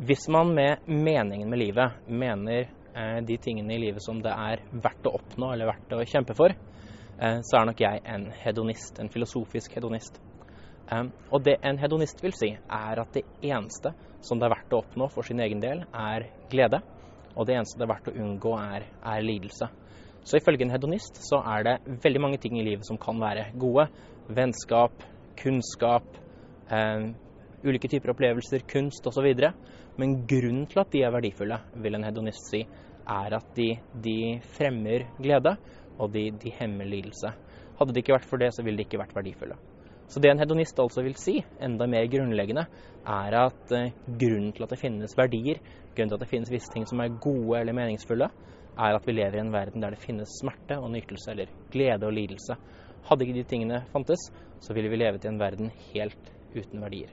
Hvis man med meningen med livet mener eh, de tingene i livet som det er verdt å oppnå eller verdt å kjempe for, eh, så er nok jeg en hedonist, en filosofisk hedonist. Eh, og det en hedonist vil si, er at det eneste som det er verdt å oppnå for sin egen del, er glede. Og det eneste det er verdt å unngå, er, er lidelse. Så ifølge en hedonist så er det veldig mange ting i livet som kan være gode. Vennskap, kunnskap, eh, ulike typer opplevelser, kunst osv. Men grunnen til at de er verdifulle, vil en hedonist si, er at de, de fremmer glede, og de, de, hemmer lidelse. Hadde det ikke vært for det, så ville de ikke vært verdifulle. Så det en hedonist altså vil si, enda mer grunnleggende, er at eh, grunnen til at det finnes verdier, grunnen til at det finnes visse ting som er gode eller meningsfulle, er at vi lever i en verden der det finnes smerte og nytelse, eller glede og lidelse. Hadde ikke de tingene fantes, så ville vi levet i en verden helt uten verdier.